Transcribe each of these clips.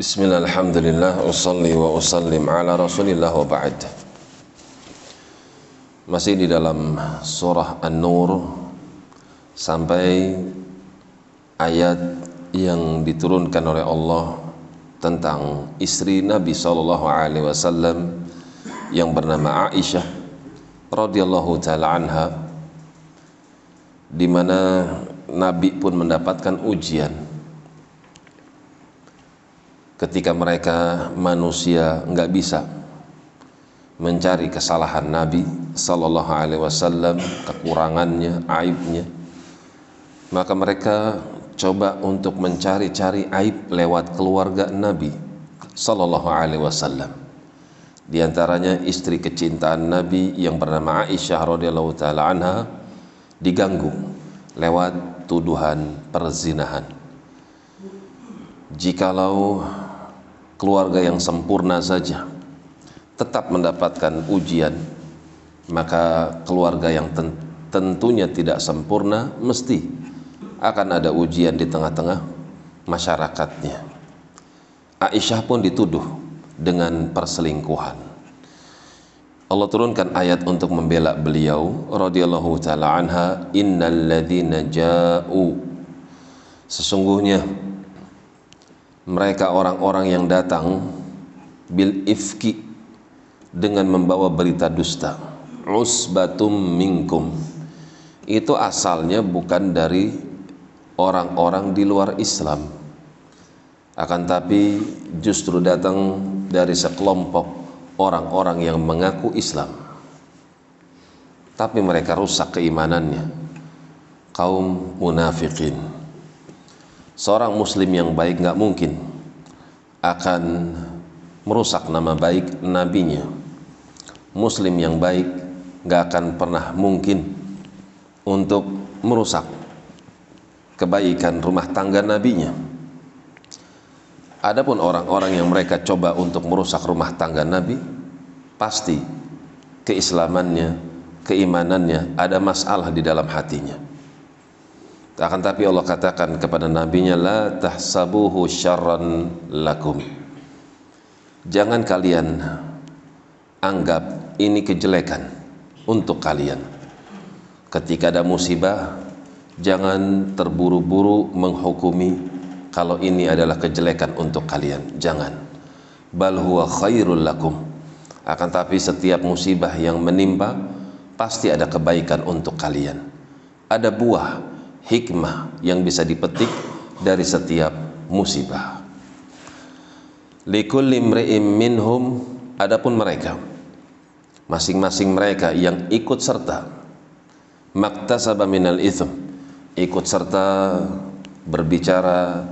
Bismillah, alhamdulillah, usalli wa usallim ala rasulillah wa ba'd. Masih di dalam surah An-Nur Sampai ayat yang diturunkan oleh Allah Tentang istri Nabi SAW Yang bernama Aisyah radhiyallahu ta'ala anha di mana Nabi pun mendapatkan ujian ketika mereka manusia nggak bisa mencari kesalahan Nabi Sallallahu Alaihi Wasallam kekurangannya aibnya maka mereka coba untuk mencari-cari aib lewat keluarga Nabi Sallallahu Alaihi Wasallam di antaranya istri kecintaan Nabi yang bernama Aisyah radhiyallahu taala anha diganggu lewat tuduhan perzinahan. Jikalau keluarga yang sempurna saja tetap mendapatkan ujian, maka keluarga yang tentunya tidak sempurna mesti akan ada ujian di tengah-tengah masyarakatnya. Aisyah pun dituduh dengan perselingkuhan. Allah turunkan ayat untuk membela beliau radhiyallahu taala anha innal ja'u sesungguhnya mereka orang-orang yang datang bil ifki dengan membawa berita dusta. Usbatum minkum. Itu asalnya bukan dari orang-orang di luar Islam. Akan tapi justru datang dari sekelompok orang-orang yang mengaku Islam. Tapi mereka rusak keimanannya. Kaum munafikin seorang muslim yang baik nggak mungkin akan merusak nama baik nabinya muslim yang baik nggak akan pernah mungkin untuk merusak kebaikan rumah tangga nabinya Adapun orang-orang yang mereka coba untuk merusak rumah tangga Nabi, pasti keislamannya, keimanannya ada masalah di dalam hatinya. Akan tapi Allah katakan kepada nabinya la tahsabuhu syarran lakum. Jangan kalian anggap ini kejelekan untuk kalian. Ketika ada musibah, jangan terburu-buru menghukumi kalau ini adalah kejelekan untuk kalian jangan bal huwa khairul lakum akan tapi setiap musibah yang menimpa pasti ada kebaikan untuk kalian ada buah hikmah yang bisa dipetik dari setiap musibah likulli imri'im minhum adapun mereka masing-masing mereka yang ikut serta maktasaba minal itham ikut serta berbicara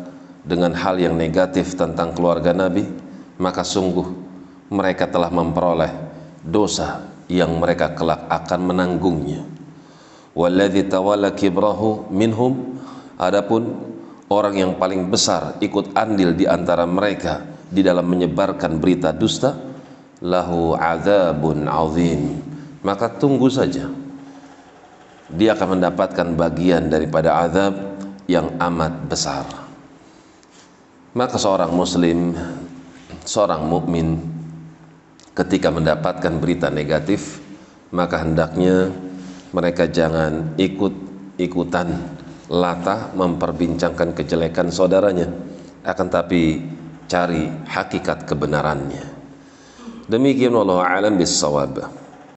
dengan hal yang negatif tentang keluarga Nabi, maka sungguh mereka telah memperoleh dosa yang mereka kelak akan menanggungnya. Walladzi tawalla kibrahu minhum. Adapun orang yang paling besar ikut andil di antara mereka di dalam menyebarkan berita dusta lahu adzabun azim. Maka tunggu saja. Dia akan mendapatkan bagian daripada azab yang amat besar. Maka seorang muslim seorang mukmin ketika mendapatkan berita negatif maka hendaknya mereka jangan ikut-ikutan latah memperbincangkan kejelekan saudaranya akan tapi cari hakikat kebenarannya. Demikian wallahu alam bisawab